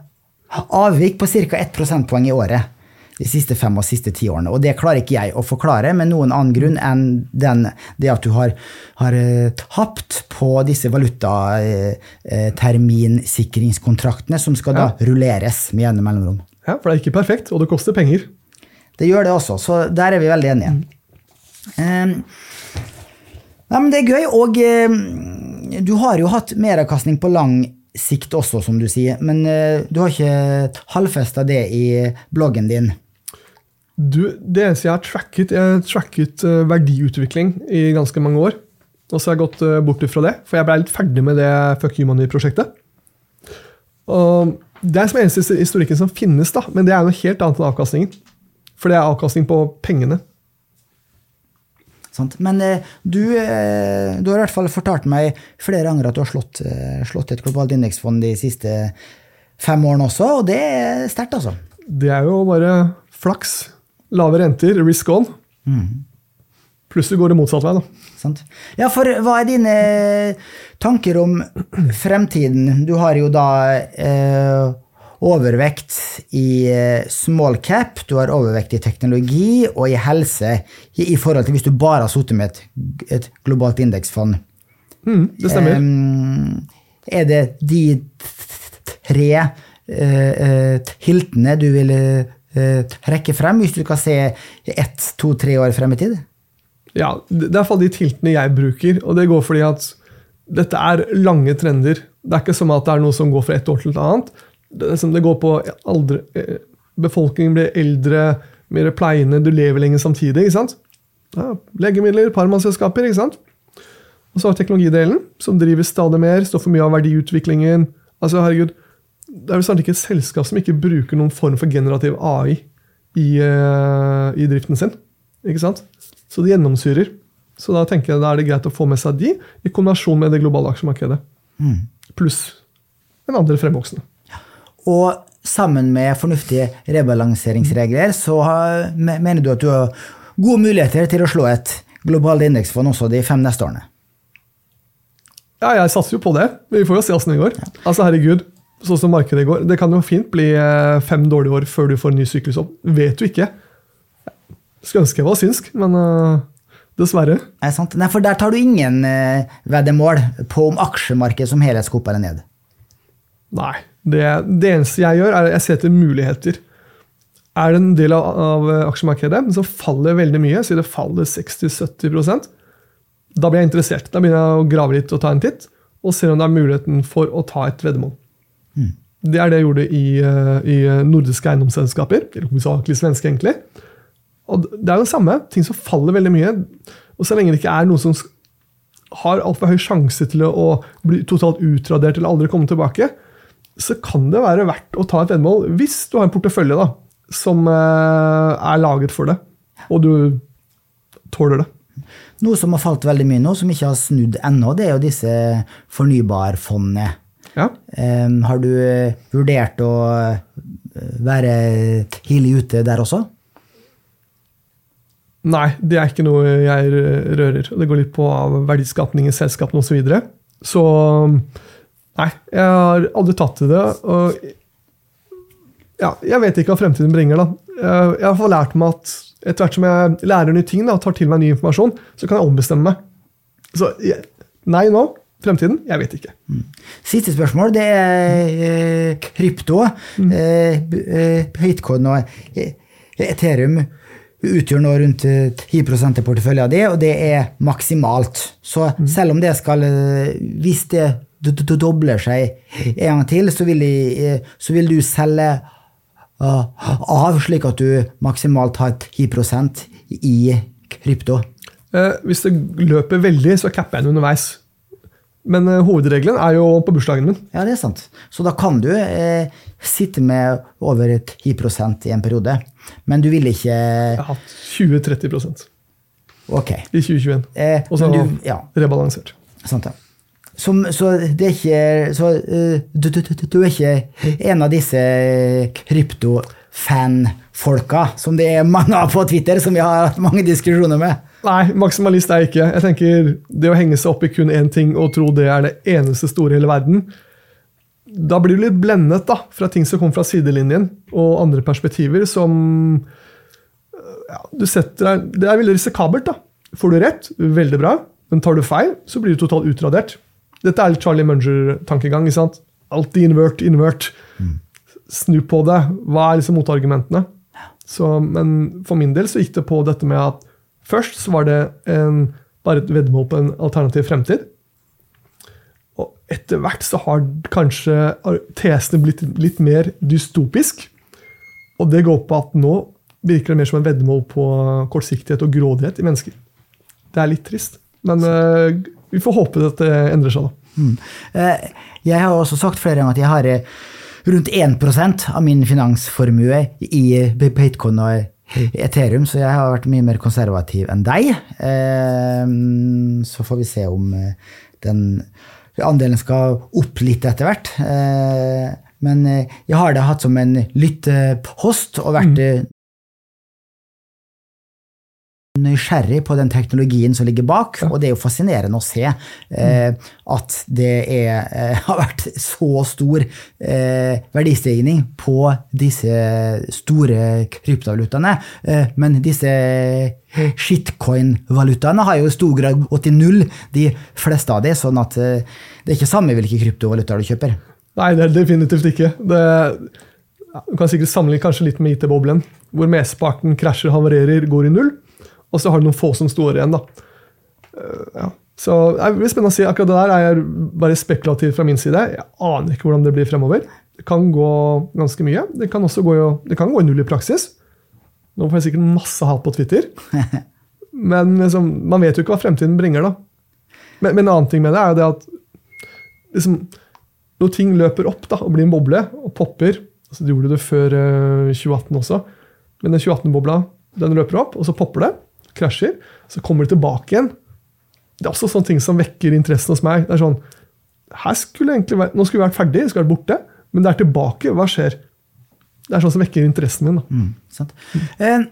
avvik på ca. 1 prosentpoeng i året de siste fem og siste ti årene. Og det klarer ikke jeg å forklare med noen annen grunn enn den, det at du har, har uh, tapt på disse valutaterminsikringskontraktene, som skal da rulleres med jevne mellomrom. Ja, for det er ikke perfekt, og det koster penger. Det gjør det også, så der er vi veldig enige. Mm. Um, nei, men det er gøy, og um, du har jo hatt meravkastning på lang sikt også, som du sier, men uh, du har ikke halvfesta det i bloggen din. Du, det eneste jeg har tracket, jeg har tracket uh, verdiutvikling i ganske mange år. Og så har jeg gått uh, bort fra det, for jeg ble litt ferdig med det Fuck Human-prosjektet. Det er som eneste historikken som finnes, da, men det er noe helt annet enn avkastningen. For det er avkastning på pengene. Sant? Men uh, du, du, har i hvert fall fortalt meg flere ganger at du har slått, slått et globalt indeksfond de siste fem årene også, og det er sterkt, altså. Det er jo bare flaks. Lave renter, risk on. Mm. du går det motsatt vei. da. Sant. Ja, for hva er dine tanker om fremtiden? Du har jo da eh, overvekt i eh, small cap, du har overvekt i teknologi og i helse, i, i forhold til hvis du bare har sittet med et, et globalt indeksfond. Mm, det stemmer. Eh, er det de tre eh, hiltene du vil uh, trekke frem, hvis du kan se ett, to, tre år frem i tid? Ja, det er iallfall de tiltene jeg bruker. Og det går fordi at dette er lange trender. Det er ikke som at det er noe som går fra ett år til et annet. Det, går på aldre, Befolkningen blir eldre, mer pleiende, du lever lenger samtidig. ikke sant? Ja, legemidler, parmaselskaper, ikke sant? Og så har teknologidelen, som driver stadig mer, står for mye av verdiutviklingen. Altså, herregud, Det er vel snart ikke et selskap som ikke bruker noen form for generativ AI i, uh, i driften sin. Ikke sant? Så det gjennomsyrer. Så da tenker jeg da er det greit å få med seg de, i kombinasjon med det globale aksjemarkedet. Mm. Pluss en andre fremvoksende. Og sammen med fornuftige rebalanseringsregler, så har, mener du at du har gode muligheter til å slå et globalt indeksfond også de fem neste årene? Ja, jeg satser jo på det. Vi får jo se åssen det går. Altså, herregud, sånn som markedet går. Det kan jo fint bli eh, fem dårlige år før du får en ny syklus opp. Vet du ikke. Skulle ønske jeg var synsk, men uh, dessverre. Nei, sant. Nei, for der tar du ingen uh, veddemål på om aksjemarkedet som helhet skal opp eller ned? Nei. Det, det, eneste jeg gjør, er at jeg ser etter muligheter. Er det en del av, av aksjemarkedet som faller veldig mye, så det faller 60-70% da blir jeg interessert. Da begynner jeg å grave litt og ta en titt, og ser om det er muligheten for å ta et veddemål. Det er det jeg gjorde i, i nordiske eiendomsselskaper, svenske, egentlig. Og det er jo det samme. Ting som faller veldig mye. Og så lenge det ikke er noe som har altfor høy sjanse til å bli totalt utradert eller aldri komme tilbake, så kan det være verdt å ta et veddemål hvis du har en portefølje da, som er laget for det, og du tåler det. Noe som har falt veldig mye nå, som ikke har snudd ennå, det er jo disse fornybarfondene. Ja. Um, har du vurdert å være tidlig ute der også? Nei, det er ikke noe jeg rører. Det går litt på verdiskapning i selskapene osv. Så, videre. så nei, jeg har aldri tatt til det. Og ja, jeg vet ikke hva fremtiden bringer. da. Jeg har lært meg at etter hvert som jeg lærer nye ting og tar til meg ny informasjon, så kan jeg ombestemme meg. Så nei nå. Fremtiden? Jeg vet ikke. Mm. Siste spørsmål. Det er eh, krypto. Mm. Eh, Bitcoin og Ethereum utgjør nå rundt 10 av porteføljen din, og det er maksimalt. Så mm. selv om det skal Hvis det dobler seg en gang til, så vil, de, så vil du selge av, slik at du maksimalt har 10% i krypto. Eh, hvis det løper veldig, så capper jeg den underveis. Men eh, hovedregelen er jo på bursdagen min. Ja, det er sant. Så da kan du eh, sitte med over 10% i en periode. Men du vil ikke Jeg har hatt 20-30 okay. i 2021. Eh, Og så ja. rebalansert. Sant, ja. Som, så det er ikke så, uh, du, du, du, du, er ikke en av disse kryptofanfolka som det er mange av på Twitter, som vi har hatt mange diskusjoner med? Nei, maksimalist er jeg ikke. Jeg tenker Det å henge seg opp i kun én ting og tro det er det eneste store i hele verden, da blir du litt blendet da, fra ting som kommer fra sidelinjen, og andre perspektiver som ja, du setter deg, Det er veldig risikabelt. da. Får du rett, veldig bra. Men tar du feil, så blir du totalt utradert. Dette er litt Charlie Munger-tankegang. ikke sant? Alltid invert, invert. Mm. Snu på det. Hva er liksom motargumentene? Så, men for min del så gikk det på dette med at først så var det en, bare et veddemål på en alternativ fremtid. Og etter hvert så har kanskje tesene blitt litt mer dystopisk. Og det går på at nå virker det mer som en veddemål på kortsiktighet og grådighet i mennesker. Det er litt trist. Men uh, vi får håpe at det endrer seg, da. Mm. Uh, jeg har også sagt flere ganger at jeg har uh, rundt 1% av min finansformue i bitcoin og Ethereum, så jeg har vært mye mer konservativ enn deg. Så får vi se om den andelen skal opp litt etter hvert. Men jeg har det hatt som en lyttepost og vært mm nysgjerrig på den teknologien som ligger bak, og det er jo fascinerende å se eh, at det er, eh, har vært så stor eh, verdistigning på disse store kryptovalutaene. Eh, men disse shitcoin-valutaene har jo i stor grad gått i null, de fleste av de, sånn at eh, det er ikke samme hvilke kryptovalutaer du kjøper. Nei, det er definitivt ikke. Det, du kan sikkert sammenligne kanskje litt med IT-boblen, hvor mesteparten krasjer, havarerer, går i null. Og så har du noen få som står igjen. da. Uh, ja. Så det blir spennende å si. Akkurat det der er bare spekulativt fra min side. Jeg aner ikke hvordan det blir fremover. Det kan gå ganske mye. Det kan også gå, det kan gå i null i praksis. Nå får jeg sikkert masse hat på Twitter. <laughs> Men liksom, man vet jo ikke hva fremtiden bringer, da. Men, men en annen ting med det er jo det at liksom, når ting løper opp da, og blir en boble og popper altså Det gjorde det før uh, 2018 også. Men den 2018-bobla den løper opp, og så popper det. Krasjer. Så kommer det tilbake igjen. Det er også sånne ting som vekker interessen hos meg. Det er sånn, her skulle egentlig vært, Nå skulle vi vært ferdig, det skulle vært borte, men det er tilbake. Hva skjer? Det er sånn som vekker interessen min. Mm, eh,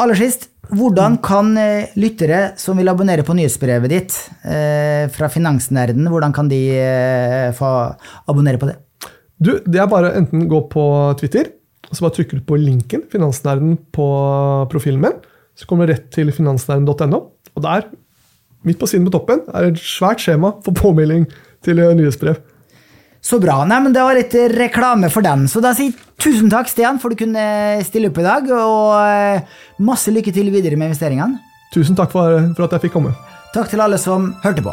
aller sist, hvordan kan eh, lyttere som vil abonnere på nyhetsbrevet ditt eh, fra Finansnerden, hvordan kan de eh, få abonnere på det? Du, Det er bare enten gå på Twitter, og så bare trykker du på linken Finansnerden på profilen min. Så kommer du rett til finansnæringen.no, Og der, midt på siden på toppen, er et svært skjema for påmelding til eh, nyhetsbrev. Så bra. Nei, men Det var litt reklame for den. Så da sier tusen takk, Stian, for du kunne stille opp i dag. Og eh, masse lykke til videre med investeringene. Tusen takk for, for at jeg fikk komme. Takk til alle som hørte på.